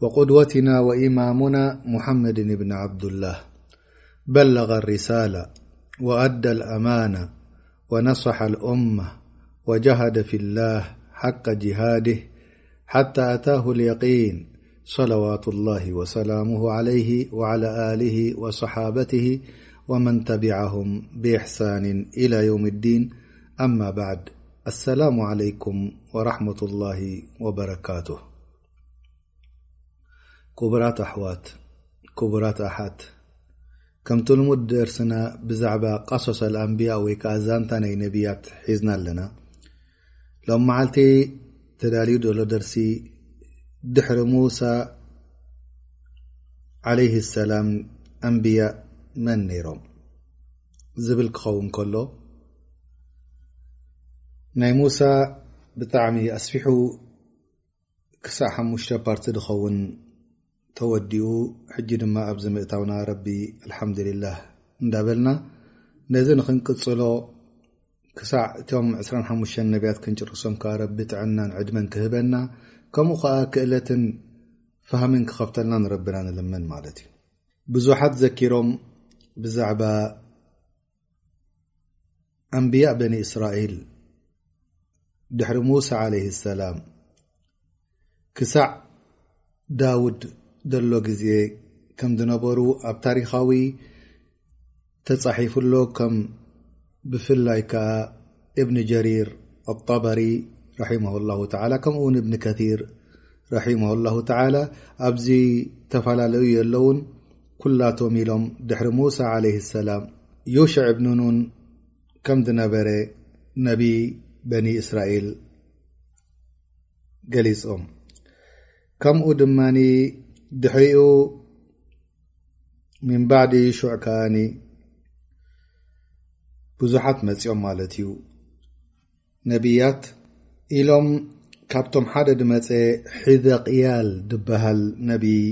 وقدوتنا وإمامنا محمد بن عبد الله بلغ الرسالة وأدى الأمانة ونصح الأمة وجهد في الله حق جهاده حتى أتاه اليقين صلوات الله وسلامه عليه وعلى آله وصحابته ومن تبعهم بإحسان إلى يوم الدين أما بعد السلام عليكم ورحمة الله وبركاته ኩቡራት ኣሕዋት ኩቡራት ኣሓት ከምቲ ልሙድ ደርስና ብዛዕባ ቀሶሰ ኣኣንብያ ወይ ከዓ ዛንታ ናይ ነብያት ሒዝና ኣለና ሎም መዓልቲ ተዳልዩ ዘሎ ደርሲ ድሕሪ ሙሳ ዓለይህ ሰላም ኣንብያ መን ነይሮም ዝብል ክኸውን ከሎ ናይ ሙሳ ብጣዕሚ ኣስፊሑ ክሳዕ ሓሙሽተ ፓርቲ ድኸውን ተወዲኡ ሕጂ ድማ ኣብዚ ምእታውና ረቢ ኣልሓምድልላህ እንዳበልና ነዚ ንክንቅጽሎ ክሳዕ እቶም ዕስራን ሓሙሽተን ነብያት ክንጭርሶም ከኣ ረቢ ጥዕናን ዕድመን ክህበና ከምኡ ከኣ ክእለትን ፋህምን ክኸፍተልና ንረብና ንልምን ማለት እዩ ብዙሓት ዘኪሮም ብዛዕባ ኣንብያء በኒ እስራኤል ድሕሪ ሙሳ ዓለይህ ሰላም ክሳዕ ዳውድ ዘሎ ግዜ ከም ዝነበሩ ኣብ ታሪኻዊ ተጻሒፉ ኣሎ ከም ብፍላይ ከኣ እብኒ ጀሪር ኣጣበሪ ራሒመ ላሁ ተላ ከምኡ ውን እብኒ ከቲር ራሒመ ላሁ ተላ ኣብዚ ተፈላለዩ የለውን ኩላቶም ኢሎም ድሕሪ ሙሳ ዓለይሂ ሰላም ዩሽዕ እብኑ ኑን ከም ዝነበረ ነቢይ በኒ እስራኤል ገሊጾም ከምኡ ድማ ድሕሪኡ ምን ባዕዲ ዩሹዕ ከኣኒ ብዙሓት መጺኦም ማለት እዩ ነብያት ኢሎም ካብቶም ሓደ ድመጸ ሒዘቅያል ድበሃል ነቢይ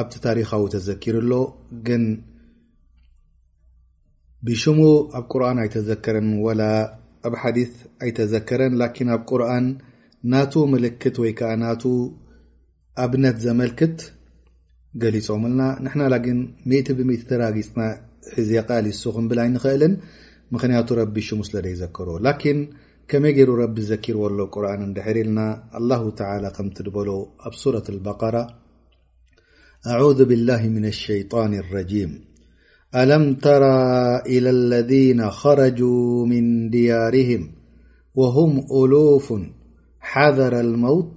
ኣብቲ ታሪኻዊ ተዘኪሩ ኣሎ ግን ብሽሙ ኣብ ቁርን ኣይተዘከረን ወላ ኣብ ሓዲ ኣይተዘከረን ላኪን ኣብ ቁርን ናቱ ምልክት ወይ ከዓ ናቱ ኣብነት ዘመልክት ገሊፆምልና ንሕና ላግን ሚእቲ ብሚእቲ ተራጊፅና ሕዜ ቃል ይሱ ክንብል ኣይንኽእልን ምክንያቱ ረቢ ሽሙ ስለ ደይዘከሮ ላኪን ከመይ ገይሩ ረቢ ዘኪርዎ ኣሎ ቁርን እንድሕር ኢልና ኣላሁ ተላ ከምቲ ድበሎ ኣብ ሱረት ልበቀራ ኣذ ብላህ ምን ሸይጣን ረጂም ኣለም ተራ ኢላ ለذነ ኸረጁ ምን ድያርህም ወሁም ኡሉፍ ሓዘረ ልመውት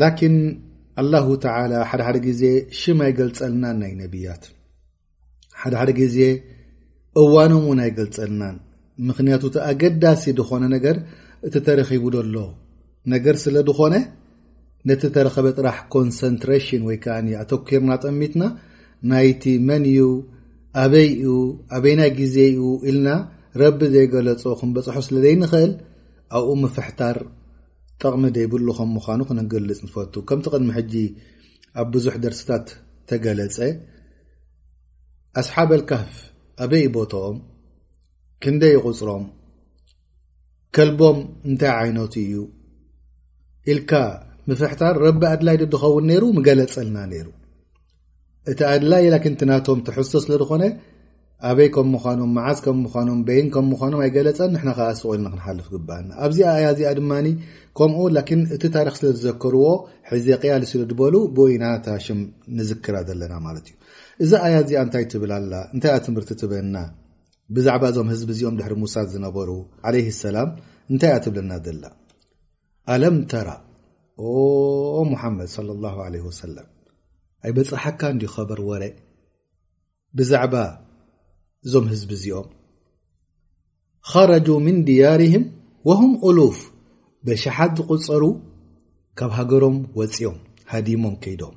ላኪን ኣላሁ ተላ ሓደ ሓደ ግዜ ሽም ኣይገልፀልናን ናይ ነብያት ሓደ ሓደ ግዜ እዋኖም እውን ኣይገልፀልናን ምክንያቱ እቲ ኣገዳሲ ዝኾነ ነገር እቲ ተረኺቡ ዶሎ ነገር ስለ ዝኾነ ነቲ ተረኸበ ጥራሕ ኮንሰንትሬሽን ወይ ከዓ ኣተኪርና ጠሚትና ናይቲ መን እዩ ኣበይ እዩ ኣበይ ናይ ግዜ እዩ ኢልና ረቢ ዘይገለፆ ክንበፅሖ ስለ ዘይንኽእል ኣብኡ ምፍሕታር ጠቕሚ ዘይብሉ ከም ምዃኑ ክንገልጽ ንፈቱ። ከምቲ ቅድሚ ሕጂ ኣብ ብዙሕ ደርሲታት ተገለጸ፣ ኣስሓበል ካህፍ ኣበይ ቦትኦም፣ ክንደይ ይቝጽሮም፣ ከልቦም እንታይ ዓይነቱ እዩ ኢልካ ምፍሕታር ረቢ ኣድላይ ዶ ድኸውን ነይሩ ምገለጸልና ነይሩ። እቲ ኣድላይ ላኪን እቲ ናቶም ትሕዝቶ ስለ ዝኾነ ኣበይ ከም ምዃኖም መዓዝ ከም ምዃኖም በይን ከም ምዃኖም ኣይገለፀን ንሕና ከዓ ስቕ ኢልና ክንሓልፍ ግባኣና ኣብዚኣ እያ እዚኣ ድማ ከምኡ ላኪን እቲ ታሪክ ስለ ዝዘከርዎ ሕዜቅያሊ ስለ ዝበሉ ብኡ ኢና እታ ሽም ንዝክራ ዘለና ማለት እዩ እዛ ኣያ እዚኣ እንታይ ትብል ኣላ እንታይ እያ ትምህርቲ ትበና ብዛዕባ እዞም ህዝቢ እዚኦም ድሕሪ ሙሳድ ዝነበሩ ዓለይህ ሰላም እንታይ እያ ትብለና ዘላ ኣለም ተራ ኦ ሙሓመድ ሶለ ላሁ ዓለይሂ ወሰለም ኣይበጻሓካ እንድዩ ኸበር ወረ ብዛዕባ እዞም ህዝቢ እዚኦም ኸረጁ ምን ድያርህም ወሁም ኡሉፍ በሽሓት ዝቝጸሩ ካብ ሃገሮም ወጺኦም ሃዲሞም ከይዶም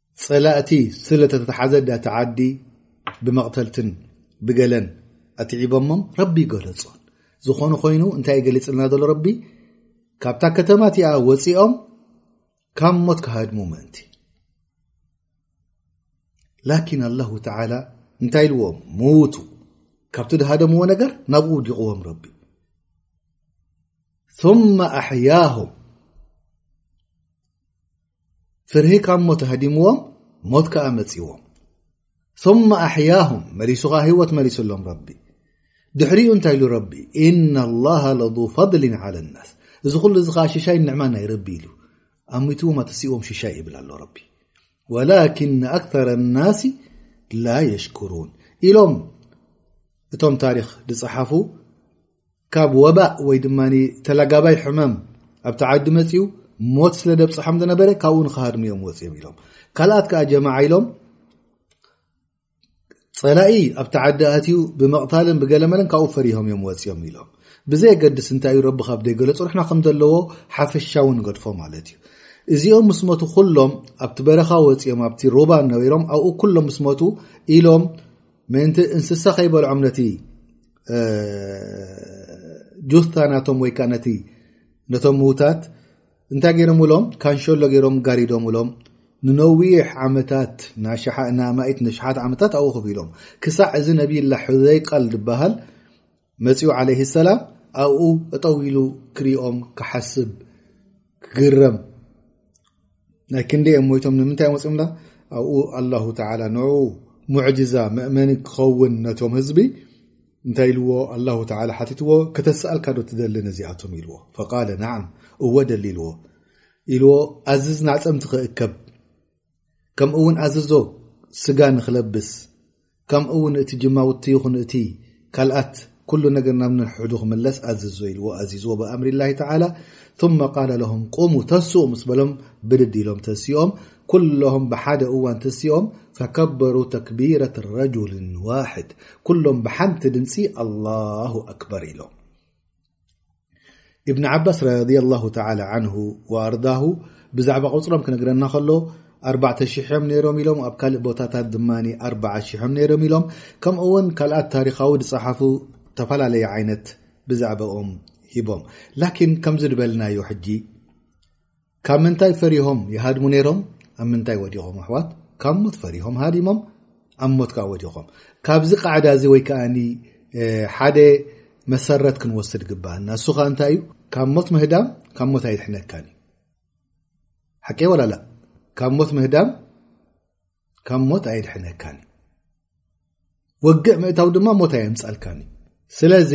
ጸላእቲ ስለ ተተሓዘዳ እቲ ዓዲ ብመቕተልትን ብገለን ኣትዒቦሞም ረቢ ገለጾ። ዝኾኑ ኮይኑ እንታይ ገሊጽልና ዘሎ ረቢ ካብታ ከተማ እቲኣ ወጺኦም ካብ ሞት ክሃድሙ ምእንቲ ላኪን ኣላሁ ተዓላ እንታይ ኢልዎም ምውቱ ካብቲ ድሃደምዎ ነገር ናብኡ ውዲቕዎም ረቢ ثመ ኣሕያሁም ፍርሂ ካብ ሞት ሃዲምዎም ሞት ከኣ መጺዎም ثመ ኣሕያሁም መሊሱ ኸዓ ህይወት መሊሱሎም ረቢ ድሕሪኡ እንታይ ኢሉ ረቢ እና ላሃ ለዙ ፈضሊ ዓላ ናስ እዚ ኩሉ እዚ ከዓ ሽሻይ ንዕማ ናይ ረቢ ኢሉ ኣሚትዎም ኣተሲእዎም ሽሻይ ይብል ኣሎ ረቢ ወላኪና ኣክረ ናሲ ላ የሽኩሩን ኢሎም እቶም ታሪክ ዝፀሓፉ ካብ ወባእ ወይ ድማ ተላጋባይ ሕመም ኣብቲ ዓዲ መፅኡ ሞት ስለ ደብፅሖም ዝነበረ ካብኡ ንክሃድሙ እዮም ወፅኦም ኢሎም ካልኣት ከዓ ጀማዓ ኢሎም ፀላኢ ኣብቲ ዓዲ ኣትዩ ብመቕታልን ብገለመለን ካብኡ ፈሪሆም እዮም ወፅኦም ኢሎም ብዘየገድስ እንታይ እዩ ረቢ ካብ ደይገለፁ ንሕና ከም ዘለዎ ሓፈሻዊ ንገድፎ ማለት እዩ እዚኦም ምስ መቱ ኩሎም ኣብቲ በረኻ ወፅኦም ኣብቲ ሩባ ነበሮም ኣብኡ ኩሎም ምስ መቱ ኢሎም ምእንቲ እንስሳ ከይበልዖም ነቲ ጁታ ናቶም ወይከዓ ነቲ ነቶም ምዉታት እንታይ ገይሮም ሎም ካንሸሎ ገይሮም ጋሪዶም ሎም ንነዊሕ ዓመታት ናማኢት ንሸሓት ዓመታት ኣብኡ ክፍ ኢሎም ክሳዕ እዚ ነብይላ ሕዘይ ቃል ዝበሃል መፅኡ ዓለይ ሰላም ኣብኡ እጠው ኢሉ ክሪኦም ክሓስብ ክግረም ናይ ክንደይ እዮም ሞይቶም ንምንታይ እዮም ወፂኦምላ ኣብኡ ኣላሁ ተዓላ ንኡ ሙዕጅዛ መእመኒ ክኸውን ነቶም ህዝቢ እንታይ ኢልዎ ኣላሁ ተዓላ ሓቲትዎ ከተስኣልካ ዶ ትደሊ ነዚኣቶም ኢልዎ ፈቃለ ናዓም እወ ደሊ ኢልዎ ኢልዎ ኣዝዝ ናዕፀምቲ ክእከብ ከምኡ እውን ኣዝዞ ስጋ ንክለብስ ከምኡ ውን እቲ ጅማውቲ ይኹን እቲ ካልኣት ኩሉ ነገር ናብ ንሕሕዱ ክምለስ ኣዝዞ ኢልዎ ኣዚዝዎ ብኣምሪላሂ ተዓላ ثመ ቃለ ለሁም ቁሙ ተስኡ ምስ በሎም ብድድ ኢሎም ተሲኦም ኩሎም ብሓደ እዋን ተሲኦም ፈከበሩ ተክቢረት ረጁል ዋሕድ ኩሎም ብሓንቲ ድምፂ ኣላሁ ኣክበር ኢሎም ኢብኒ ዓባስ ረድየላሁ ተዓላ ዓንሁ ወኣርዳሁ ብዛዕባ ቁፅሮም ክነግረና ከሎ ኣርባዕተ ሽሕ እዮም ነይሮም ኢሎም ኣብ ካልእ ቦታታት ድማ ኣርባዓ ሽሕ እዮም ነይሮም ኢሎም ከምኡ እውን ካልኣት ታሪኻዊ ዝፀሓፉ ተፈላለየ ዓይነት ብዛዕባኦም ሂቦም ላኪን ከምዚ ዝበልናዮ ሕጂ ካብ ምንታይ ፈሪሆም ይሃድሙ ነይሮም ኣብ ምንታይ ወዲቖም ኣሕዋት ካብ ሞት ፈሪሆም ሃዲሞም ኣብ ሞት ከዓ ወዲቖም ካብዚ ቃዕዳ እዚ ወይ ከዓ ሓደ መሰረት ክንወስድ ግበኣና እሱ ከዓ እንታይ እዩ ካብ ሞት ምህዳም ካብ ሞት ኣይድሕነካን እዩ ሓቂ ወላላ ካብ ሞት ምህዳም ካብ ሞት ኣየድሕነካን እዩ ወግእ ምእታው ድማ ሞት ኣየምፃልካን እዩ ስለዚ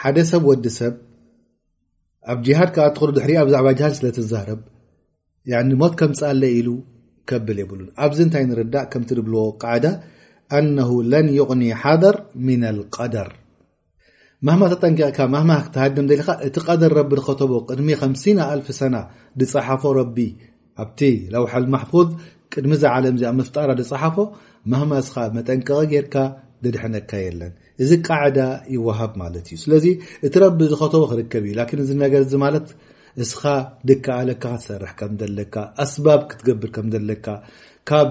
ሓደ ሰብ ወዲ ሰብ ኣብ ጅሃድ ከዓ ትክሉ ድሕሪ ኣብ ዛዕባ ጅሃድ ስለትዛረብ ሞት ከምፃለ ኢሉ ከብል የብሉን ኣብዚ እንታይ ንርዳእ ከምቲ ዝብልዎ ቃዕዳ ኣነሁ ለን ይቕኒ ሓደር ምና ልቀደር ማህማ ተጠንቂቕካ ማህማ ክትሃድም ደሊኻ እቲ ቀደር ረቢ ድኸተቦ ቅድሚ ከምሲና ኣልፊ ሰና ድጸሓፎ ረቢ ኣብቲ ለውሐል ማሕፉዝ ቅድሚ እዛ ዓለም እዚኣ ምፍጣራ ድጸሓፎ ማህማ እስኻ መጠንቀቒ ጌርካ ድድሕነካ የለን እዚ ቃዕዳ ይወሃብ ማለት እዩ ስለዚ እቲ ረቢ ዝኸተቦ ክርከብ እዩ ላኪን እዚ ነገር እዚ ማለት እስኻ ድከኣለካ ክትሰርሕ ከም ዘለካ ኣስባብ ክትገብር ከም ዘለካ ካብ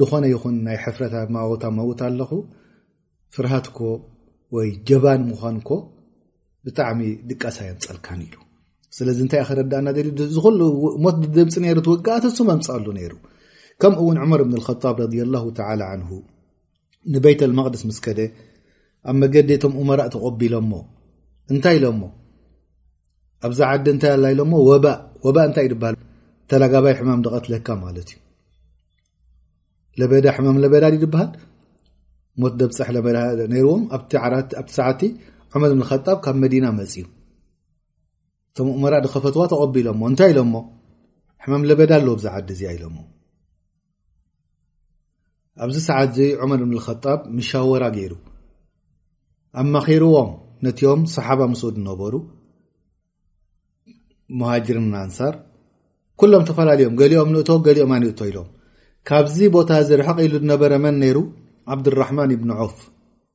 ዝኾነ ይኹን ናይ ሕፍረት ኣማወታ መውት ኣለኹ ፍርሃት ኮ ወይ ጀባን ምዃን ኮ ብጣዕሚ ድቃስ ኣየምፀልካን ኢሉ ስለዚ እንታይ ክረዳእና ደ ዝሉ ሞት ድምፂ ነይሩ ትወጋእትሱ መምፅኣሉ ነይሩ ከምኡ እውን ዑመር እብን ጣብ ረላ ን ንበይተልመቅድስ ምስ ከደ ኣብ መገዲ እቶም ኡመራእ ተቆቢሎሞ እንታይ ኢሎሞ ኣብዚ ዓዲ እንታይ ኣላ ኢሎሞ ወባእ ወባእ እንታይ ድበሃል ተላጋባይ ሕማም ድቐትለካ ማለት እዩ ለበዳ ሕማም ለበዳ ድ ድበሃል ሞት ደብፅሕ ለበዳ ነይርዎም ኣብቲ ሰዓቲ ዑመር እብን ኸጣብ ካብ መዲና መፅዩ እቶም ኡመራእ ድኸፈትዋ ተቆቢሎሞ እንታይ ኢሎሞ ሕማም ለበዳ ኣለዎ ብዚ ዓዲ እዚኣ ኢሎሞ ኣብዚ ሰዓት እዚ ዑመር እብን ኸጣብ ምሻወራ ገይሩ ኣማኺርዎም ነቲኦም ሰሓባ ምስ ወዱ ነበሩ ሙሃጅርን ኣንሳር ኩሎም ተፈላለዮም ገሊኦም ንእቶ ገሊኦም ኣንእቶ ኢሎም ካብዚ ቦታ እዚ ርሕቕ ኢሉ ዝነበረ መን ነይሩ ዓብዱራሕማን እብን ዖፍ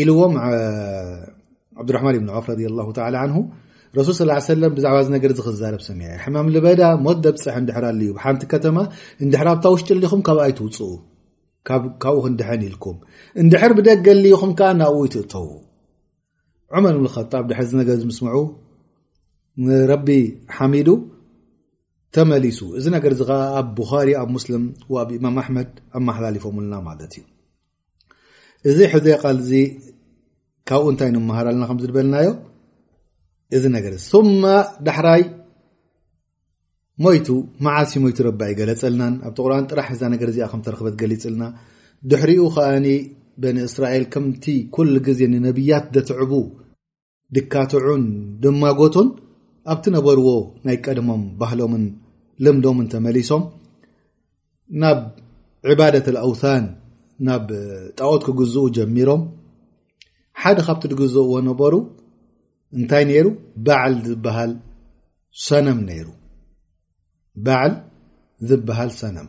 ኢልዎም ዓብዱራሕማን ብን ዓፍ ረድ ላ ላ ዓንሁ ረሱል ስ ሰለም ብዛዕባ እዚ ነገር ዚ ክዛረብ ሰሚዐ ሕማም ልበዳ ሞት ደብፅሕ እንድሕር ኣልዩ ብሓንቲ ከተማ እንድሕር ኣብታ ውሽጢ ኣሊኹም ካብ ኣይትውፅኡ ካብኡ ክንድሐን ኢልኩም እንድሕር ብደገ ኣልይኹም ከዓ ናብኡ ይትእተዉ ዑመር ብልከጣብ ድሕር ዚ ነገር ዝምስምዑ ንረቢ ሓሚዱ ተመሊሱ እዚ ነገር እዚ ከዓ ኣብ ቡኻሪ ኣብ ሙስልም ኣብ ኢማም ኣሕመድ ኣመሓላሊፎምልና ማለት እዩ እዚ ሕዘ ቃል እዚ ካብኡ እንታይ ንምሃር ኣለና ከም ዝበልናዮ እዚ ነገር ማ ዳሕራይ ሞይቱ መዓሲ ሞይቱ ረባ ይገለፀልናን ኣብ ተቁርን ጥራሕ እዛ ነገር እዚኣ ከምተረክበት ገሊፅልና ድሕሪኡ ከኣ በኒ እስራኤል ከምቲ ኩሉ ግዜ ንነብያት ዘትዕቡ ድካትዑን ድማጎቱን ኣብቲ ነበርዎ ናይ ቀድሞም ባህሎምን ልምዶምን ተመሊሶም ናብ ዕባደት ኣውታን ናብ ጣኦት ክግዝኡ ጀሚሮም ሓደ ካብቲ ድግዝእዎ ነበሩ እንታይ ነይሩ ባዓል ዝበሃል ሰነም ነይሩ ባዓል ዝበሃል ሰነም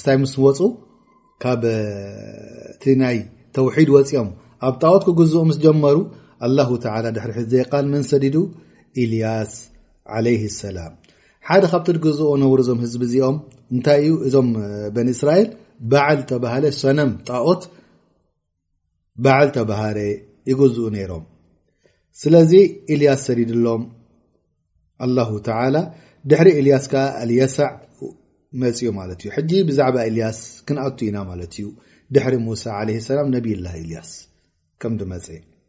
ስታይ ምስ ወፁ ካብ እቲ ናይ ተውሒድ ወፂኦም ኣብ ጣዖት ክግዝኡ ምስ ጀመሩ ኣላሁ ተላ ድሕሪ ሕዚ ዘይቃል መን ሰዲዱ ኢልያስ ዓለይ ሰላም ሓደ ካብቲ ድግዝኦ ነብሩ እዞም ህዝቢ እዚኦም እንታይ እዩ እዞም በን እስራኤል ባዓል ተባሃለ ሰነም ጣኦት ባዓል ተባሃረ ይግዝኡ ነይሮም ስለዚ ኢልያስ ሰዲድሎም ኣላሁ ተላ ድሕሪ ኢልያስ ከዓ ኣልየሳዕ መፅኡ ማለት እዩ ሕጂ ብዛዕባ ኢልያስ ክንኣቱ ኢና ማለት እዩ ድሕሪ ሙሳ ለ ሰላም ነብይላ ኢልያስ ከም ድመፀ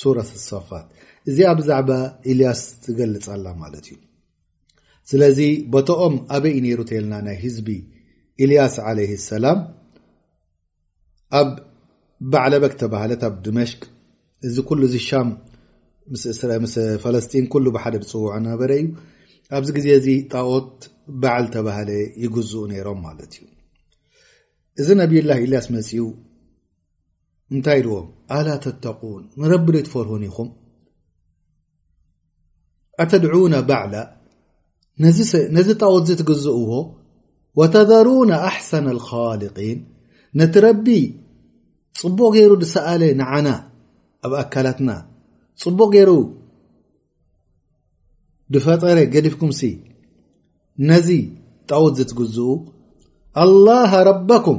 ሱረት ኣሳፋት እዚኣ ብዛዕባ ኢልያስ ትገልፅ ኣላ ማለት እዩ ስለዚ ቦታኦም ኣበይ ዩ ነይሩ ተልና ናይ ህዝቢ ኢልያስ ዓለይ ሰላም ኣብ ባዕለበክ ተባህለት ኣብ ድመሽቅ እዚ ኩሉ እዚ ሻም ምስ ፈለስጢን ኩሉ ብሓደ ዝፅውዖ ነበረ እዩ ኣብዚ ግዜ እዚ ጣኦት ባዓል ተባህለ ይግዝኡ ነይሮም ማለት እዩ እዚ ነብይላ ኢልያስ መፅኡ እንታይ ኢልዎም ኣላ ተተቁን ንረቢ ዶ ኣይትፈርሁን ኢኹም ኣተድዑነ ባዕላ ነዚ ጣኦት እዚ ትግዝእዎ ወተዘሩነ ኣሕሰነ ልካልቂን ነቲ ረቢ ፅቡቕ ገይሩ ዝሰኣለ ንዓና ኣብ ኣካላትና ፅቡቕ ገይሩ ዝፈጠረ ገዲፍኩምሲ ነዚ ጣኦት እዚ ትግዝኡ ኣላሃ ረበኩም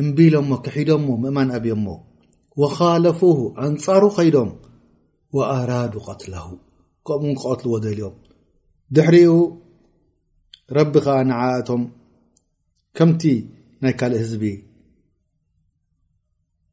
እምቢ ኢሎሞ ክሒዶሞ ምእማን ኣብዮሞ ወኻለፉሁ ኣንጻሩ ከይዶም ወኣራዱ ቀትላሁ ከምኡ ን ክቐትልዎ ደልዮም ድሕሪኡ ረቢ ከዓ ንዓእቶም ከምቲ ናይ ካልእ ህዝቢ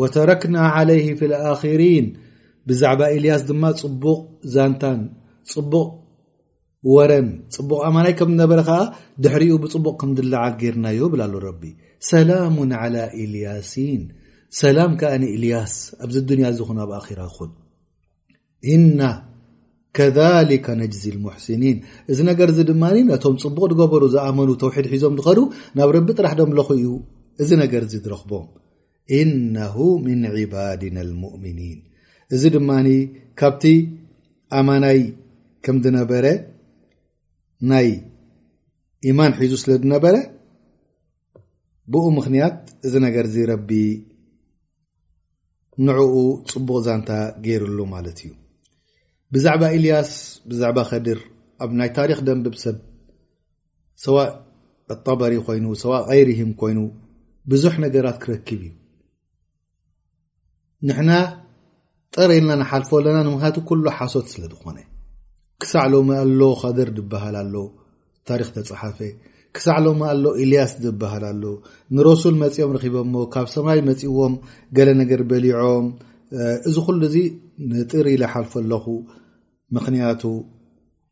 ወተረክና ዓለይህ ፊልኣኺሪን ብዛዕባ ኢልያስ ድማ ፅቡቕ ዛንታን ፅቡቕ ወረን ፅቡቕ ኣማናይ ከም ዝነበረ ከዓ ድሕሪኡ ብፅቡቕ ከም ዝለዓል ገይርናዮ ይብል ኣሎ ረቢ ሰላሙን ዓላ ኢልያሲን ሰላም ከዓ ንኢልያስ ኣብዚ ዱንያ ዝኹን ኣብ ኣኺራ ኹን ኢና ከሊከ ነጅዚ ሙሕስኒን እዚ ነገር እዚ ድማ ነቶም ፅቡቕ ዝገበሩ ዝኣመኑ ተውሒድ ሒዞም ዝኸዱ ናብ ረቢ ጥራሕ ደምለኹ እዩ እዚ ነገር እዚ ዝረኽቦም እነ ምን ዕባድና ልሙእምኒን እዚ ድማ ካብቲ ኣማናይ ከም ዝነበረ ናይ ኢማን ሒዙ ስለ ዝነበረ ብኡ ምኽንያት እዚ ነገር እዚ ረቢ ንዕኡ ፅቡቕ ዛንታ ገይሩሉ ማለት እዩ ብዛዕባ ኢልያስ ብዛዕባ ከድር ኣብ ናይ ታሪክ ደንብብ ሰብ ሰዋእ ኣጣበሪ ኮይኑ ሰዋእ ቀይሪሂም ኮይኑ ብዙሕ ነገራት ክረክብ እዩ ንሕና ጠር ኢልና ንሓልፎ ኣለና ንምክንያቱ ኩሉ ሓሶት ስለ ዝኾነ ክሳዕ ሎሚ ኣሎ ከድር ድበሃል ኣሎ ታሪክ ተፅሓፈ ክሳዕ ሎሚ ኣሎ ኢልያስ ድበሃል ኣሎ ንረሱል መፂኦም ረኪቦሞ ካብ ሰማይ መፂዎም ገለ ነገር በሊዖም እዚ ኩሉ እዚ ንጥር ኢለ ሓልፎ ኣለኹ ምክንያቱ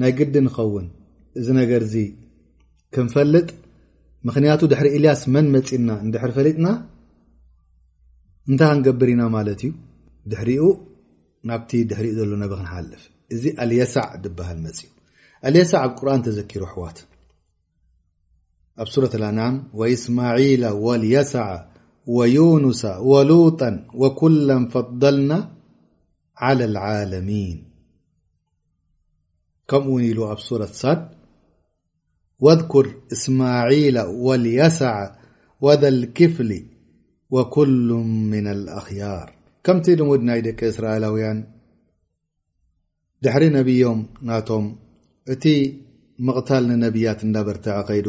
ናይ ግድን ይኸውን እዚ ነገር እዚ ክንፈልጥ ምክንያቱ ድሕሪ እልያስ መን መፂና እንድሕር ፈሊጥና እንታይ ክንገብር ኢና ማለት እዩ ድሕሪኡ ናብቲ ድሕሪኡ ዘሎ ነበ ክንሓልፍ እዚ ኣልየሳዕ ድበሃል መፅዩ ኣልየሳዕ ኣብ ቁርን ተዘኪሩ ኣሕዋት ኣብ ሱረት ኣናም ወእስማዒላ ወልየሳዓ ወዩኑሳ ወሉጣን ወኩላን ፈضልና ዓላ ዓለሚን ከምኡ ውን ኢሉ ኣብ ሱረት ሳድ ወذኩር እስማዒለ ወልየሰዐ ወዘልክፍሊ ወኩሉ ምና ኣልኣኽያር ከምቲ ልሙድ ናይ ደቂ እስራኤላውያን ድሕሪ ነብዮም ናቶም እቲ ምቕታል ንነብያት እንዳበርትዐ ከይዱ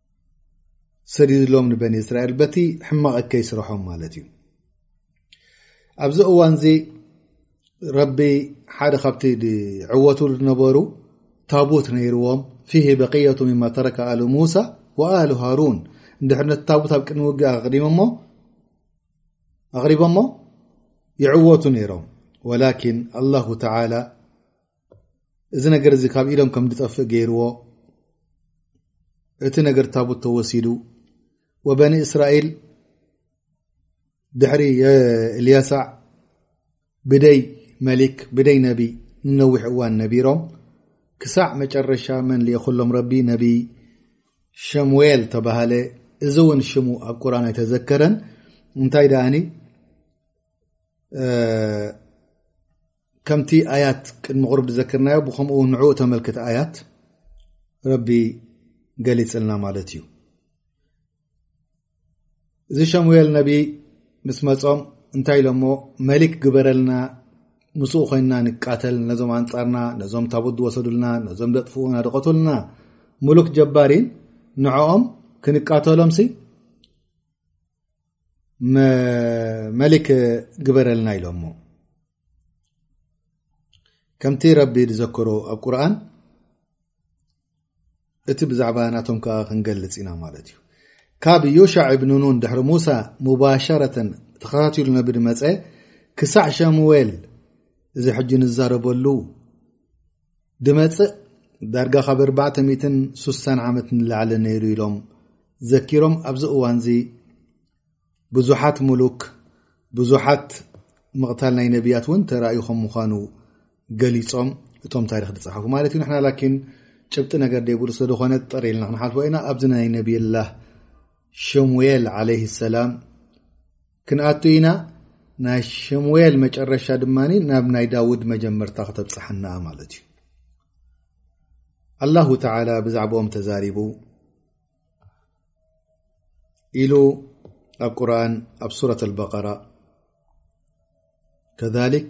ሰዲድሎም ንበኒ እስራኤል በቲ ሕማቕ እከይ ስርሖም ማለት እዩ ኣብዚ እዋን እዚ ረቢ ሓደ ካብቲ ዕወቱ ዝነበሩ ታቡት ነይርዎም ፊሂ በቅየቱ ምማ ተረከ ኣሉ ሙሳ ወኣሉ ሃሩን ንድሕርነት ታቡት ኣብ ቅድሚ ውግእ ኣቅዲሞሞ ኣቕሪቦሞ ይዕወቱ ነይሮም ወላኪን ኣላሁ ተላ እዚ ነገር እዚ ካብ ኢዶም ከም ዝጠፍእ ገይርዎ እቲ ነገር ታቡት ተወሲዱ ወበኒ እስራኤል ድሕሪ የልያሳዕ ብደይ መሊክ ብደይ ነቢ ንነዊሕ እዋን ነቢሮም ክሳዕ መጨረሻ መን ልኢኹሎም ረቢ ነቢ ሸሙኤል ተባሃለ እዚ እውን ሽሙ ኣብ ቁርን ኣይተዘከረን እንታይ ደኣኒ ከምቲ ኣያት ቅድሚ ቁርብ ዝዘክርናዮ ብከምኡ ውን ንዕኡ ተመልክት ኣያት ረቢ ገሊፅልና ማለት እዩ እዚ ሸሙኤል ነቢ ምስ መፆም እንታይ ኢሎሞ መሊክ ግበረልና ምስኡ ኮይንና ንቃተል ነዞም ኣንፃርና ነዞም ታቦት ዝወሰዱልና ነዞም ዘጥፍኡና ደቀትልና ሙሉክ ጀባሪን ንዕኦም ክንቃተሎም ሲ መሊክ ግበረልና ኢሎሞ ከምቲ ረቢ ዝዘከሮ ኣብ ቁርን እቲ ብዛዕባ ናቶም ከ ክንገልፅ ኢና ማለት እዩ ካብ ዮሻዕ እብንኑን ድሕሪ ሙሳ ሙባሸረተን ተኸታትሉ ነቢ ድመፀ ክሳዕ ሸሙዌል እዚ ሕጂ ንዛረበሉ ድመጽእ ዳርጋ ካብ ኣርባዕተ ሚእትን ሱሳን ዓመት ንላዕሊ ነይሩ ኢሎም ዘኪሮም ኣብዚ እዋንዚ ብዙሓት ሙሉክ ብዙሓት ምቕታል ናይ ነቢያት እውን ተራእዩ ከም ምዃኑ ገሊፆም እቶም ታሪክ ዝፅሓፉ ማለት እዩ ንሕና ላኪን ጭብጢ ነገር ደይብሉ ስለዝኾነ ጠር ኢልና ክንሓልፎ ኢና ኣብዚ ናይ ነብይላህ ሸሙኤል ዓለይ ሰላም ክንኣቱ ኢና ናይ ሸሙዌል መጨረሻ ድማ ናብ ናይ ዳውድ መጀመርታ ክተብፅሓና ማለት እዩ ኣላሁ ተላ ብዛዕባኦም ተዛሪቡ ኢሉ ኣብ ቁርን ኣብ ሱረት ኣልበቀራ ከሊክ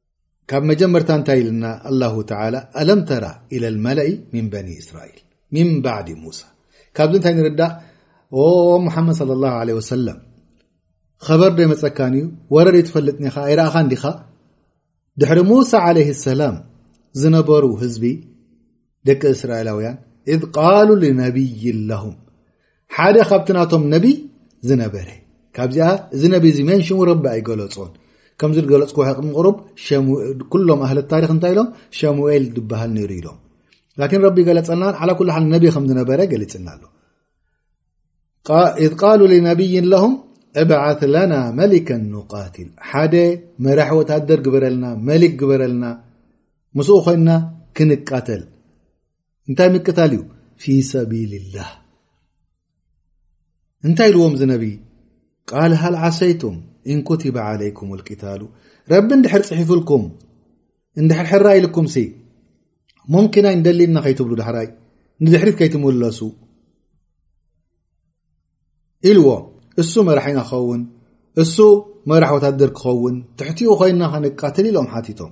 ካብ መጀመርታ እንታይ ኢልና ኣላሁ ተዓላ ኣለም ተራ ኢለ ልመለኢ ሚን በኒ እስራኤል ሚን ባዕዲ ሙሳ ካብዚ እንታይ ንርዳእ ሙሓመድ صለ ላሁ ለ ወሰለም ኸበር ዶ ይመፀካን እዩ ወረ ዶ ትፈልጥ ኒኻ ኣይረእኻ እንዲኻ ድሕሪ ሙሳ ዓለይ ሰላም ዝነበሩ ህዝቢ ደቂ እስራኤላውያን እብ ቃሉ ንነብይ ለሁም ሓደ ካብቲ ናቶም ነቢይ ዝነበረ ካብዚኣ እዚ ነቢ እዚ መን ሽሙ ረቢ ኣይገለፆን ከምዚ ገለፅኩ ሕቕሚ ቅሩብ ኩሎም ኣህሊ ታሪክ እንታይ ኢሎም ሸሙኤል ዝበሃል ነይሩ ኢሎም ላኪን ረቢ ገለፀልና ዓላ ኩሉ ሓል ነቢ ከም ዝነበረ ገሊፅና ኣሎ ኢዝ ቃሉ ንነብይን ለሁም እብዓት ለና መሊከ ኑቃትል ሓደ መራሒ ወታደር ግበረልና መሊክ ግበረልና ምስኡ ኮይና ክንቃተል እንታይ ምቅታል እዩ ፊ ሰቢል ላህ እንታይ ኢልዎም ዚ ነብይ ቃል ሃል ዓሰይቱም ኢንኩትበ ዓለይኩም ልቅታሉ ረቢ እንድሕር ፅሒፉልኩም እንድሕር ሕራይ ኢልኩምሲ ሙምኪን ኣይ ንደሊና ከይትብሉ ዳሕራይ ንድሕሪት ከይትምለሱ ኢልዎ እሱ መራሒና ክኸውን እሱ መራሕ ወታደር ክኸውን ትሕቲኡ ኮይና ክንቃትል ኢሎም ሓቲቶም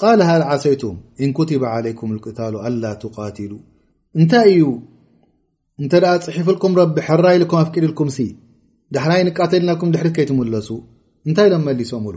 ቃል ሃል ዓሰይቱም እን ኩቲበ ዓለይኩም ልቅታሉ ኣላ ትቃትሉ እንታይ እዩ እንተ ደኣ ፅሒፍልኩም ረቢ ሕራ ኢልኩም ኣፍቂድልኩምሲ ዳሕራይ ንቃተልናኩም ድሕሪት ከይትምለሱ እንታይ ኢሎም መሊሶምሉ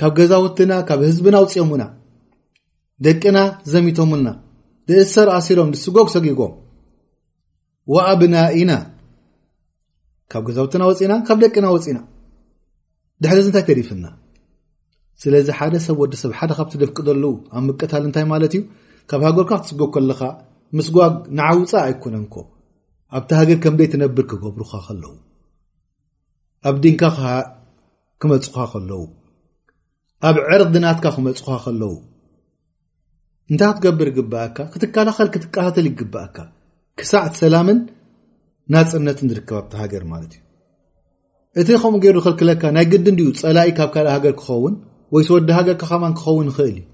ካብ ገዛውትና ካብ ህዝብና ውፅኦሙና ደቅና ዘሚቶሙልና ብእሰር ኣሲሮም ብስጎግ ሰጊጎም ወኣብና ኢና ካብ ገዛውትና ወፅና ካብ ደቅና ወፅና ድሕሪ ዚ እንታይ ተሪፍና ስለዚ ሓደ ሰብ ወዲ ሰብ ሓደ ካብቲ ደፍቂ ዘሉ ኣብ ምቅታል እንታይ ማለት እዩ ካብ ሃገርካ ክትስጎግ ከለካ ምስጓግ ንዓውፃእ ኣይኮነንኮ ኣብቲ ሃገር ከምደይ ትነብር ክገብሩካ ከለዉ ኣብ ዲንካ ኸ ክመፁኻ ከለዉ ኣብ ዕርዲ ናትካ ክመፁኻ ከለዉ እንታይ ክትገብር ይግብኣካ ክትከላኸል ክትቀታተል ይግብኣካ ክሳዕ ሰላምን ናፅነትን ዝርከብ ኣብቲ ሃገር ማለት እዩ እቲ ከምኡ ገይሩ ዝኸልክለካ ናይ ግድን ድዩ ፀላኢ ካብ ካልእ ሃገር ክኸውን ወይስ ወዲ ሃገርካ ከማን ክኸውን ይኽእል እዩ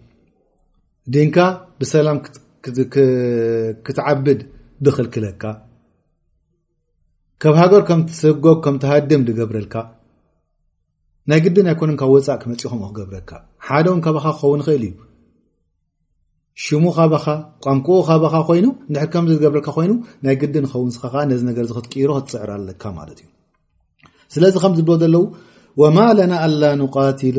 ድንካ ብሰላም ክትዓብድ ዝኽልክለካ ካብ ሃገር ከም ትሰጎግ ከም ትሃድም ዝገብረልካ ናይ ግድን ኣይኮነን ካብ ወፃእ ክመፅእ ከምኡ ክገብረካ ሓደ ውን ካባኻ ክኸውን ይኽእል እዩ ሽሙ ካባኻ ቋንቁኡ ካባኻ ኮይኑ ንድሕር ከምዚ ዝገብረልካ ኮይኑ ናይ ግድን ኸውን ስኻ ከዓ ነዚ ነገር እዚ ክትቅይሮ ክትፅዕር ኣለካ ማለት እዩ ስለዚ ከም ዝብሎ ዘለዉ ወማ ለና ኣላ ንቃትሉ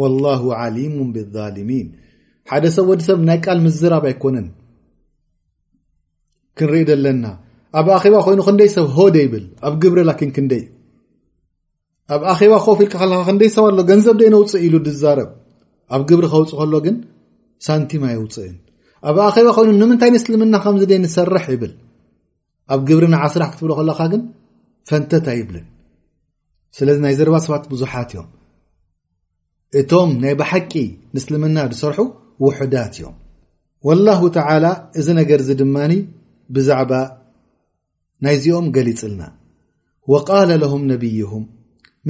ወላሁ ዓሊሙ ብዛልሚን ሓደ ሰብ ወዲ ሰብ ናይ ቃል ምዝራብ ኣይኮነን ክንርኢ ዘለና ኣብ ኣኼባ ኮይኑ ክንደይ ሰብ ሆደ ይብል ኣብ ግብሪ ላኪን ክንደይ ኣብ ኣኼባ ኮፍ ኢልካ ከለካ ክንደይ ሰብ ኣሎ ገንዘብ ደይ ነውፅእ ኢሉ ዝዛረብ ኣብ ግብሪ ከውፅ ከሎ ግን ሳንቲም ኣየውፅእን ኣብ ኣኼባ ኮይኑ ንምንታይ ንስልምና ከምዚ ደይ ንሰርሕ ይብል ኣብ ግብሪ ንዓ ስራሕ ክትብሎ ከለካ ግን ፈንተት ኣይብልን ስለዚ ናይ ዘረባ ሰባት ብዙሓት እዮም እቶም ናይ ብሓቂ ምስልምና ዝሰርሑ ውሑዳት እዮም ወላሁ ተላ እዚ ነገር እዚ ድማ ብዛዕባ ናይዚኦም ገሊፅልና ወቃለ ለሁም ነብይሁም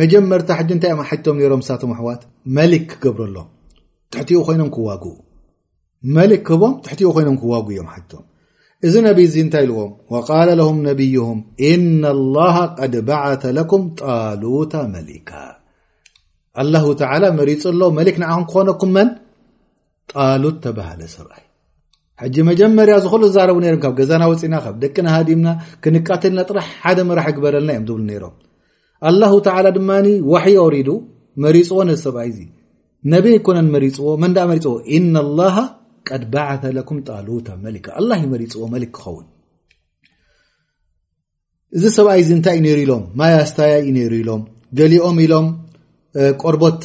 መጀመርታ ሕጂ እንታይ እዮም ሓጅቶም ነሮም ሳቶም ኣሕዋት መሊክ ክገብረሎም ትሕቲኡ ኮይኖም ክዋግኡ መልእ ክህቦም ትሕቲኡ ኮይኖም ክዋጉ እዮም ሓቶም እዚ ነቢ እዚ እንታይ ኢልዎም ወቃለ ለሁም ነብይሁም እና ላሃ ቀድ ባዓተ ለኩም ጣሉታ መሊካ ኣላሁ ተዓላ መሪፁ ኣሎ መሊክ ንዓኹም ክኾነኩም መን ጣሉት ተባሃለ ሰብኣይ ሕጂ መጀመርያ ዝኽሉ ዛረቡ ነይሮም ካብ ገዛና ወፂና ካብ ደቂ ናሃዲምና ክንቃተልና ጥራሕ ሓደ መራሕ ግበረልና እዮም ዝብሉ ነይሮም ኣላሁ ተዓላ ድማ ዋሕይ ወሪዱ መሪፅዎ ነዚ ሰብኣይ እዚ ነበይ ኣይኮነን መሪፅዎ መን ዳኣ መሪፅዎ ኢነ ላሃ ቀድ ባዓተ ለኩም ጣሉታ መሊካ ኣላ እዩ መሪፅዎ መሊክ ክኸውን እዚ ሰብኣይ እዚ እንታይ እዩ ነይሩ ኢሎም ማይ ኣስታያ እዩ ነይሩ ኢሎም ገሊኦም ኢሎም ቆርቦት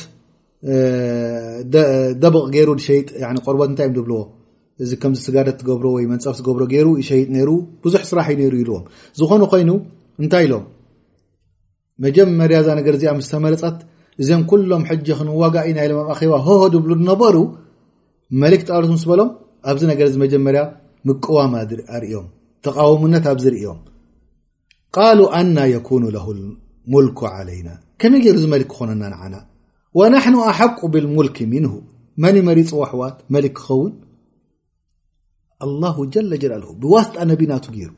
ደብቕ ገይሩ ሸይጥ ቆርቦት እንታይ እዮም ዝብልዎ እዚ ከምዚ ስጋደ ትገብሮ ወይ መንፀፍ ዝገብሮ ገይሩ ይሸይጥ ነይሩ ብዙሕ ስራሕ እዩ ነይሩ ኢልዎም ዝኾኑ ኮይኑ እንታይ ኢሎም መጀመርያ እዛ ነገር እዚኣ ምስ ተመረፀት እዘም ኩሎም ሕጂ ክንዋጋእ ኢና ኢሎም ኣብ ኣኼባ ሆሆ ድብሉ ዝነበሩ መሊክ ጣውሎት ምስ በሎም ኣብዚ ነገር እዚ መጀመርያ ምቅዋም ኣርእዮም ተቃወምነት ኣብዚ ርእዮም ቃሉ ኣና የኩኑ ለሁ ሙልኩ ዓለይና ከመይ ገይሩ እዚ መሊክ ክኾነና ንዓና ወናሕኑ ኣሓቁ ብልሙልኪ ምንሁ መን መሪፅ ዋሕዋት መሊክ ክኸውን ኣላሁ ጀለ ጀላልሁ ብዋስጣ ነቢናቱ ገይሩ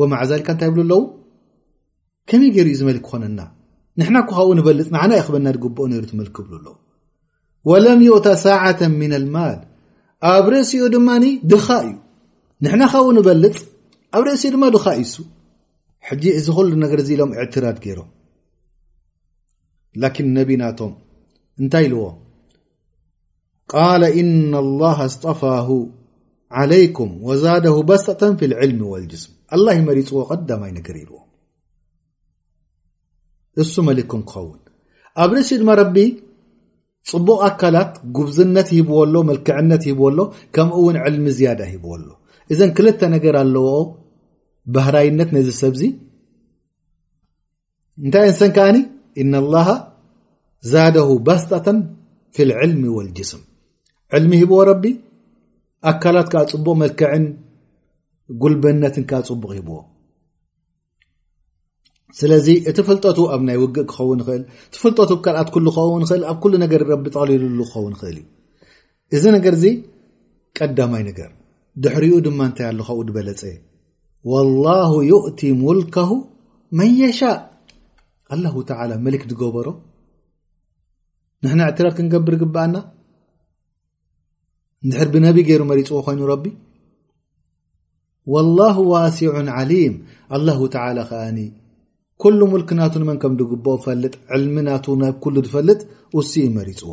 ወማዕዛልካ እንታይ ይብሉ ኣለዉ ከመይ ገይሩ እዩ ዝመልክ ክኾነና ንሕና እኮ ካብኡ ንበልፅ ንዓና ዩ ክበና ዝግብኦ ነይሩ ትመልክ ይብሉ ኣለዉ ወለም ዮታ ሳዓተ ምና ልማል ኣብ ርእሲኡ ድማ ድኻ እዩ ንሕና ካብኡ ንበልፅ ኣብ ርእሲኡ ድማ ድኻ እዩ ሱ ሕጂ እዚ ኩሉ ነገር እዚ ኢሎም እዕትራድ ገይሮም ላኪን ነቢናቶም እንታይ ኢልዎ ቃለ እና ላሃ ኣስጠፋሁ ዓለይኩም ወዛደሁ በስጠተን ፊ ልዕልሚ ወልጅስም ኣላ ዩ መሪፅዎ ቀዳማይ ነገር ኢልዎ እሱ መሊኩም ክኸውን ኣብ ርእሲ ድማ ረቢ ፅቡቕ ኣካላት ጉብዝነት ሂብዎ ኣሎ መልክዕነት ሂብዎ ኣሎ ከምኡ እውን ዕልሚ ዝያዳ ሂብዎ ኣሎ እዘን ክልተ ነገር ኣለዎ ባህራይነት ነዚ ሰብዚ እንታይ እንሰን ከኣኒ እነ ላሃ ዛደሁ ባስጣተን ፊ ልዕልሚ ወልጅስም ዕልሚ ሂብዎ ረቢ ኣካላት ከዓ ፅቡቕ መልክዕን ጉልበነትን ከዓ ፅቡቕ ሂብዎ ስለዚ እቲ ፍልጠቱ ኣብ ናይ ውግእ ክኸውን ይኽእል እቲ ፍልጠቱ ካልኣት ኩሉ ክኸውን ይኽእል ኣብ ኩሉ ነገር ረቢ ጠቕሊሉሉ ክኸውን ይኽእል እዩ እዚ ነገር እዚ ቀዳማይ ነገር ድሕሪኡ ድማ እንታይ ኣሎ ካብኡ ድበለፀ ወላሁ ዩእቲ ሙልካሁ መን የሻእ ኣላሁ ተዓላ መሊክ ዝገበሮ ንሕና እዕትራር ክንገብር ግበኣና እንድሕር ብነቢ ገይሩ መሪፅዎ ኮይኑ ረቢ ወላሁ ዋሲዑን ዓሊም ኣላሁ ተዓላ ከኣኒ ኩሉ ሙልክ ናቱ ንመን ከም ድግብኦ ፈልጥ ዕልሚ ናቱ ናብ ኩሉ ዝፈልጥ ውስኡ መሪፅዎ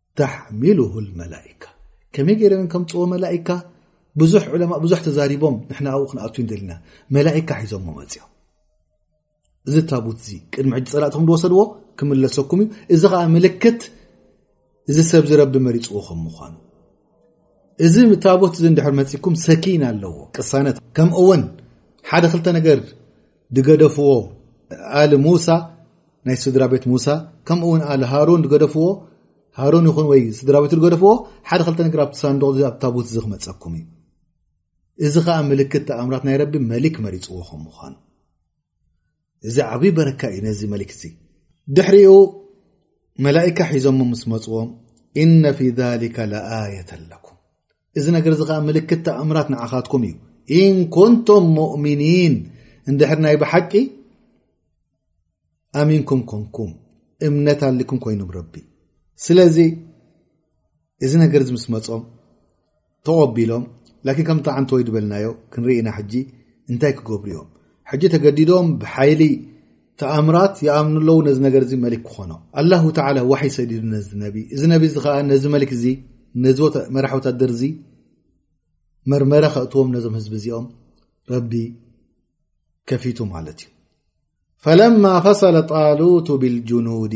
ተሕሚሉሁ ልመላካ ከመይ ገይረን ከምፅዎ መላካ ብዙሕ ዕለማ ብዙሕ ተዛሪቦም ንሕና ኣብኡ ክንኣት ደልና መላካ ሒዞሞ መፅኦም እዚ ታቡት እዚ ቅድሚ ሕጂ ፀላእትኩም ዝወሰድዎ ክምለሰኩም እዩ እዚ ከዓ ምልክት እዚ ሰብ ዝረቢ መሪፅዎ ከም ምኳኑ እዚ ታቦት እዚ እንድሕር መፂኩም ሰኪን ኣለዎ ቅሳነት ከምኡውን ሓደ ክልተ ነገር ድገደፍዎ ኣል ሙሳ ናይ ስድራ ቤት ሙሳ ከምኡ ውን ኣል ሃሩን ድገደፍዎ ሃሩን ይኹን ወይ ስድራ ቤት ድገደፍዎ ሓደ ክልተ ነገር ኣብቲ ሳንዱቕ እዚ ኣብ ታቡት እዚ ክመፀኩም እዩ እዚ ከዓ ምልክት ተኣምራት ናይ ረቢ መሊክ መሪፅዎ ከም ምኳኑ እዚ ዓብዪ በረካ እዩ ነዚ መሊክ እዚ ድሕሪኡ መላእካ ሒዞሞ ምስ መፅዎም ኢነ ፊ ዛሊከ ለኣየተን ለኩም እዚ ነገር እዚ ኸዓ ምልክት ተኣምራት ንዓኻትኩም እዩ ኢን ኩንቱም ሙእሚኒን እንድሕር ናይ ብሓቂ ኣሚንኩም ኮንኩም እምነት ኣልኩም ኮይኑም ረቢ ስለዚ እዚ ነገር እዚ ምስ መፆም ተቐቢሎም ላኪን ከምቲ ዓንቲ ወይ ዝበልናዮ ክንርኢና ሕጂ እንታይ ክገብሩ እዮም ሕጂ ተገዲዶም ብሓይሊ ተኣምራት ይኣምኑ ኣለዉ ነዚ ነገር እዚ መሊክ ክኾኖ ኣላሁ ተላ ዋሕይ ሰዲዱ ነዚ ነቢ እዚ ነቢ እዚ ከዓ ነዚ መሊክ እዚ ነዚ መራሕ ወታደር እዚ መርመረ ከእትዎም ነዞም ህዝቢ እዚኦም ረቢ ከፊቱ ማለት እዩ ፈለማ ፈሰለ ጣሉቱ ብልጅኑዲ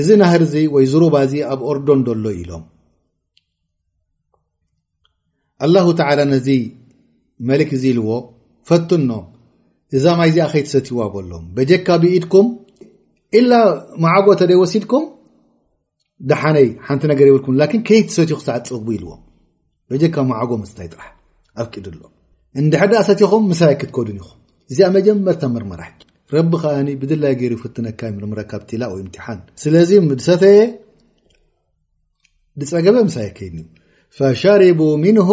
እዚ ናህር እዚ ወይ ዝሩባ እዚ ኣብ ኦርዶን ዶሎ ኢሎም ኣላሁ ተዓላ ነዚ መልክ እዚ ኢልዎ ፈትኖ እዛ ማይ እዚኣ ከይትሰትይዋ በሎም በጀካ ብኢድኩም ኢላ መዓጎ ተደይ ወሲድኩም ደሓነይ ሓንቲ ነገር ይብልኩም ላኪን ከይትሰትዩ ክሳዕ ትፀግቡ ኢልዎም በጀካ ማዓጎ ምስታይ ጥራሕ ኣፍቂዱ ኣሎ እንድሕር ድኣ ሰቲኹም ምሳይ ክትከዱን ኢኹም እዚኣ መጀመርታ ምርመራ ሕጂ ረቢ ከኣኒ ብድላይ ገይሩ ይፍትነካ ይምርምረካ ብቲላ ወይ እምትሓን ስለዚ ድሰተየ ድፀገበ ምሳይ ከይኒ ፈሸሪቡ ምንሁ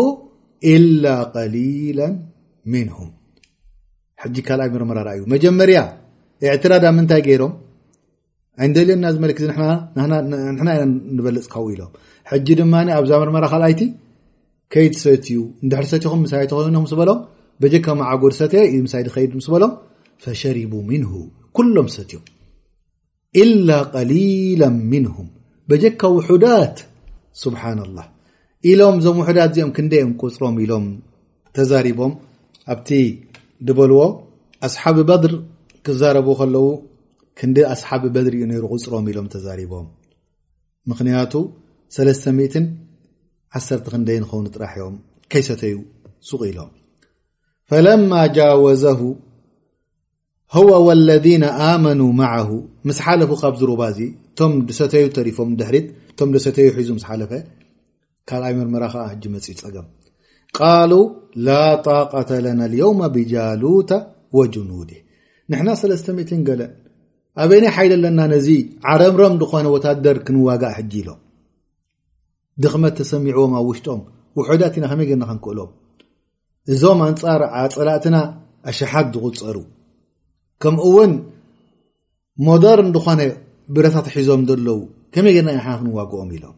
ኢላ ቀሊላ ምንሁም ሕጂ ካልኣይ ምርመራ ርኣዩ መጀመርያ ኤዕትራዳ ምንታይ ገይሮም ኣይንደልየና እዚ መለኪ ንሕና ኢና ንበልፅ ከው ኢሎም ሕጂ ድማ ኣብዛ ምርመራ ካልኣይቲ ከይድ ሰት እዩ እንድሕር ሰትኹም ምሳይ ተኮይኖም ምስ በሎም በጀካ መዓጎድ ሰተ እዩ ምሳይ ድከይድ ምስ በሎም ፈሸሪቡ ምንሁ ኩሎም ሰት እዮም ኢላ ቀሊላ ምንሁም በጀካ ውሑዳት ስብሓና ላህ ኢሎም እዞም ውሑዳት እዚኦም ክንደይ እዮም ቁፅሮም ኢሎም ተዛሪቦም ኣብቲ ድበልዎ ኣስሓብ በድር ክዛረቡ ከለዉ ክንዲ ኣስሓብ በድሪ እዩ ነይሩ ቁፅሮም ኢሎም ተዛሪቦም ምክንያቱ ሰለስተ ሚትን ዓሰርተ ክንደይ ንኸውኑ ጥራሕ እዮም ከይሰተዩ ሱቅ ኢሎም ፈለማ ጃወዘሁ ሆዋ ወለዚነ ኣመኑ መዓሁ ምስ ሓለፉ ካብዚ ሩባ እዚ እቶም ድሰተዩ ተሪፎም ንድሕሪት እቶም ደሰተዩ ሒዙ ምስ ሓለፈ ካልኣይ መርመራ ከዓ ሕጂ መፅዩ ፀገም ቃሉ ላጣቀተ ለና ልየውማ ብጃሉተ ወጅኑዲ ንሕና ሰለስተ ሚትን ገለን ኣበይናይ ሓይሊ ኣለና ነዚ ዓረምረም ዝኾነ ወታደር ክንዋጋእ ሕጂ ኢሎም ድኽመት ተሰሚዕዎም ኣብ ውሽጦም ውሑዳት ኢና ከመይ ጌርና ክንክእሎም እዞም ኣንጻር ኣጸላእትና ኣሽሓት ዝቑጸሩ ከምኡ እውን ሞደርን ዝኾነ ብረታት ሒዞም ዘለዉ ከመይ ጌርና ኢና ክንዋግኦም ኢሎም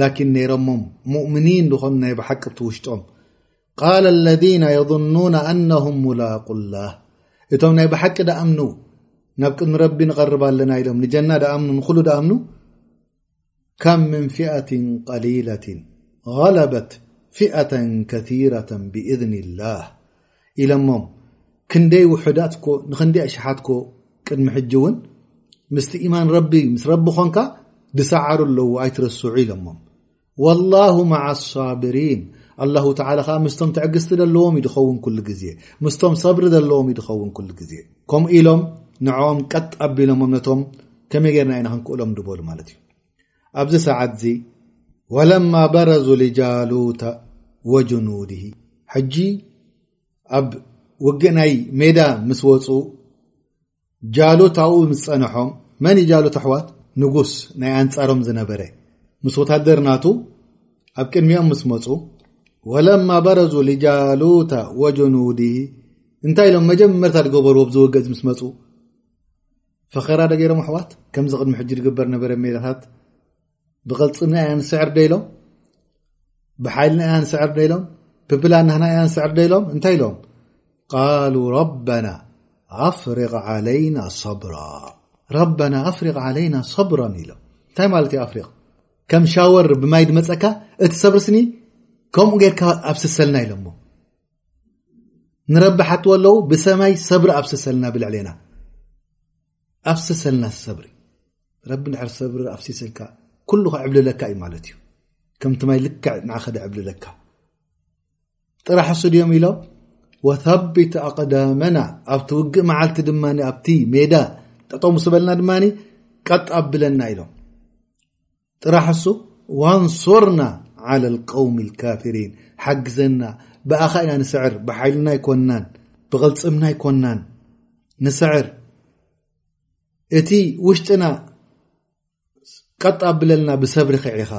ላኪን ነይሮሞም ሙእምኒን ዝኾኑ ናይ ብሓቅብቲ ውሽጦም ቃል ለذና የظኑና ኣነሁም ሙላቁላህ እቶም ናይ ብሓቂ ዳኣምኑ ናብ ቅድሚ ረቢ ንቐርብ ኣለና ኢሎም ንጀና ዳኣምኑ ንኩሉ ዳኣምኑ ከም ምን ፊኣት ቀሊለት غለበት ፊኣተ ከሲረ ብእዝኒ ላህ ኢለሞም ክንደይ ውሑዳት ኮ ንክንደይ ኣሽሓት ኮ ቅድሚ ሕጂ ውን ምስቲ ኢማን ረቢ ምስ ረቢ ኮንካ ድሰዓሩ ኣለዉ ኣይትረስዑ ኢለሞም ወላሁ ማዓ ኣሳብሪን ኣላሁ ተላ ከዓ ምስቶም ትዕግስቲ ዘለዎም ዩ ድኸውን ኩሉ ግዜ ምስቶም ሰብሪ ዘለዎም ዩ ድኸውን ኩሉ ግዜ ከምኡ ኢሎም ንዕኦም ቀጥ ኣቢሎሞም ነቶም ከመይ ጌርና ኢና ክንክእሎም ድበሉ ማለት እዩ ኣብዚ ሰዓትዚ ወለማ በረዙ ልጃሉተ ወጅኑድ ሕጂ ኣብ ውግ ናይ ሜዳ ምስ ወፁ ጃሉት ኣብኡ ምስ ፀንሖም መን ዩ ጃሉት ኣሕዋት ንጉስ ናይ ኣንፃሮም ዝነበረ ምስ ወታደር ናቱ ኣብ ቅድሚኦም ምስ መፁ ወለማ በረዙ ልጃሉተ ወጅኑድ እንታይ ኢሎም መጀመርታ ዝገበርዎ ዝወገ ዚ ምስ መፁ ፈኸራ ዶ ገይሮም ኣሕዋት ከምዚ ቅድሚ ሕጂ ዝግበር ነበረ ሜላታት ብቐልፅምና ኢና ንስዕር ዶ ኢሎም ብሓይልና ኢና ንስዕር ዶ ኢሎም ብፕላን ናህና ኢና ንስዕር ዶ ኢሎም እንታይ ኢሎም ቃሉ ረበና ኣፍርቅ ዓለይና ሰብራ ረበና ኣፍሪቅ ዓለይና ሰብራን ኢሎም እንታይ ማለት እዩ ኣፍሪቅ ከም ሻወር ብማይ ድመፀካ እቲ ሰብርስኒ ከምኡ ጌርካ ኣብስሰልና ኢሎሞ ንረብሕ ኣትዎ ኣለዉ ብሰማይ ሰብሪ ኣብስሰልና ብልዕሌና ኣብስሰልና ሰብሪ ረቢ ንሕር ሰብሪ ኣብሲሰልካ ኩሉ ክዕብልለካ እዩ ማለት እዩ ከምቲ ማይ ልክዕ ንዓኸደ ዕብልለካ ጥራሕ ሱድ እዮም ኢሎም ወቢት ኣቅዳመና ኣብቲ ውግእ መዓልቲ ድማ ኣብቲ ሜዳ ጠጠሙ ስበልና ድማ ቀጥ ኣብለና ኢሎም ጥራሕ እሱ ዋንሶርና ዓለ ልቀውሚ ልካፊሪን ሓግዘና ብኣኻ ኢና ንስዕር ብሓይልና ኣይኮናን ብቕልፅምና ኣይኮናን ንስዕር እቲ ውሽጥና ቀጥ ኣብለልና ብሰብ ርክዒኻ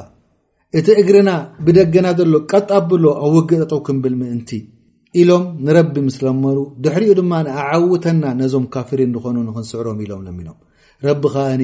እቲ እግርና ብደገና ዘሎ ቀጥ ኣብሎ ኣብ ውግጠጠው ክንብል ምእንቲ ኢሎም ንረቢ ምስ ለመሩ ድሕሪኡ ድማ ኣዓውተና ነዞም ካፊሪን ዝኾኑ ንክንስዕሮም ኢሎም ለሚኖም ረቢ ከዓኒ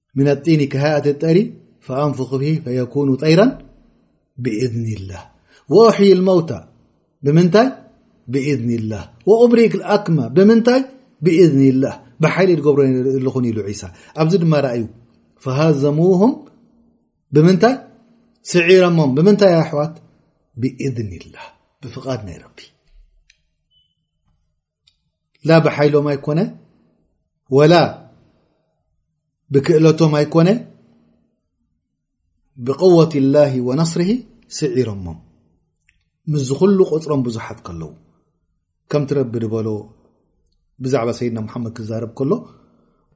من لطن كهأة الጠر فأنف ب فيكون طيرا بإذن الله وأحي الموت بمن بإذن الله وقبر الكم بن بإذن الله بحلبر ل سى ዚ ድم أዩ فهزمهم بم سعر بن حት بإذن الله بفقد رب ላ ብሓይሎም ኣይኮነ ወላ ብክእለቶም ኣይኮነ ብقወት ላه ወነስር ስዒሮሞ ምስዚ ኩሉ ቁፅሮም ብዙሓት ከለዉ ከምቲ ረቢ ድበሎ ብዛዕባ ሰይድና ሙሓመድ ክዛረብ ከሎ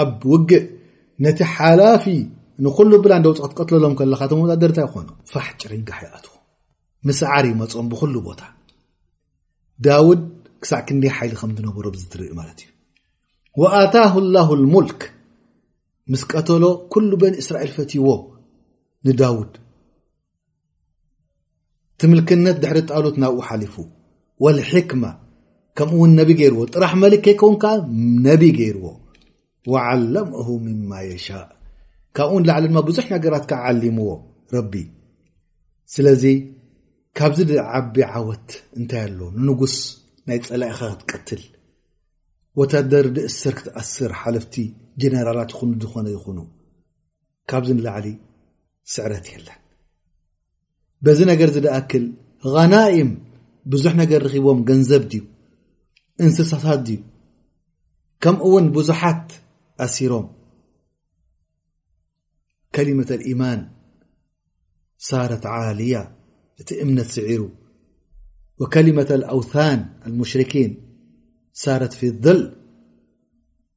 ኣብ ውግእ ነቲ ሓላፊ ንኩሉ ብላ እንደ ውፅ ክትቀትለሎም ከለካ እቶም ወታደር እንታይ ይኮኑ ፋሕ ጭርንጋሕ ይኣትዎ ምስዓር ይመፆም ብኩሉ ቦታ ዳውድ ክሳዕ ክንደይ ሓይሊ ከም ዝነበሮ ብዚ ትርኢ ማለት እዩ ወኣታሁ ላሁ ልሙልክ ምስ ቀተሎ ኩሉ በን እስራኤል ፈትይዎ ንዳውድ ትምልክነት ድሕሪ ጣሉት ናብኡ ሓሊፉ ወልሕክማ ከምኡ ውን ነቢ ገይርዎ ጥራሕ መሊክ ከይከውን ከዓ ነቢ ገይርዎ ወዓለምሁ ምማ የሻእ ካብኡ ንላዕሊ ድማ ብዙሕ ነገራት ከዓ ዓሊምዎ ረቢ ስለዚ ካብዚ ዓቢ ዓወት እንታይ ኣሎ ንንጉስ ናይ ፀላኢኻ ክትቀትል ወታደር ድእስር ክትኣስር ሓለፍቲ ጀነራላት ይኹኑ ዝኾነ ይኹኑ ካብዚ ንላዕሊ ስዕረት የለን በዚ ነገር ዚ ደኣክል غናይም ብዙሕ ነገር ርኺቦም ገንዘብ ድዩ እንስሳታት ድዩ ከምኡ ውን ብዙሓት ኣሲሮም ከሊመት اልኢማን ሳረት ዓልያ እቲ እምነት ስዒሩ ወከሊመት ኣውታን ሙሽርኪን ሳረት ፊ ል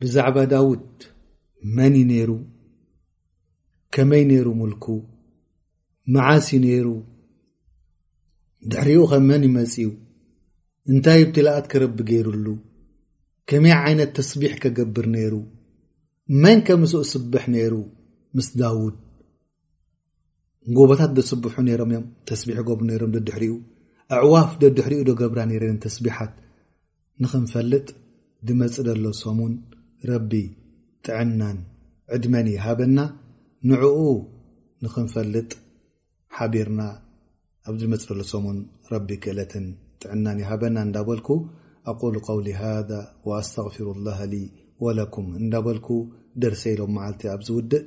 ብዛዕባ ዳውድ መን እዩ ነይሩ ከመይ ነይሩ ምልኩ መዓስ እዩ ነይሩ ድሕሪኡ ኸ መን ይመፅኡ እንታይ ብትልኣት ክረቢ ገይሩሉ ከመይ ዓይነት ተስቢሕ ከገብር ነይሩ መን ከምስኡ ስብሕ ነይሩ ምስ ዳውድ ጎቦታት ደስብሑ ነይሮም እዮም ተስቢሕ ይገብሩ ነይሮም ደድሕሪኡ ኣዕዋፍ ደድሕሪኡ ዶ ገብራ ነይረን ተስቢሓት ንኽንፈልጥ ድመፅ ደሎ ሰሙን ረቢ ጥዕናን ዕድመን ይሃበና ንዕኡ ንኽንፈልጥ ሓቢርና مፅلسم ب كእلት ጥعና يهበና بلك أقول قول هذا وأستغفر الله لي ولكم እنبلك درس لم معلت ኣبዝوድء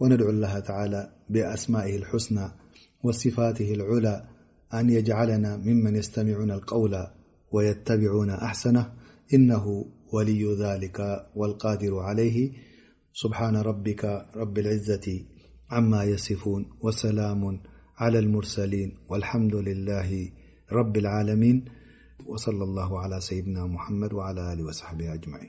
وندع الله تعلى بأسمائه الحسنى وصفاته العلى أن يجعلنا ممن يستمعون القول ويتبعون أحسن إنه ولي ذلك والقادر عليه سبحان ربك رب العزة عما يصفون وسلام على المرسلين والحمد لله رب العالمين صلى الله علىسنامحملمين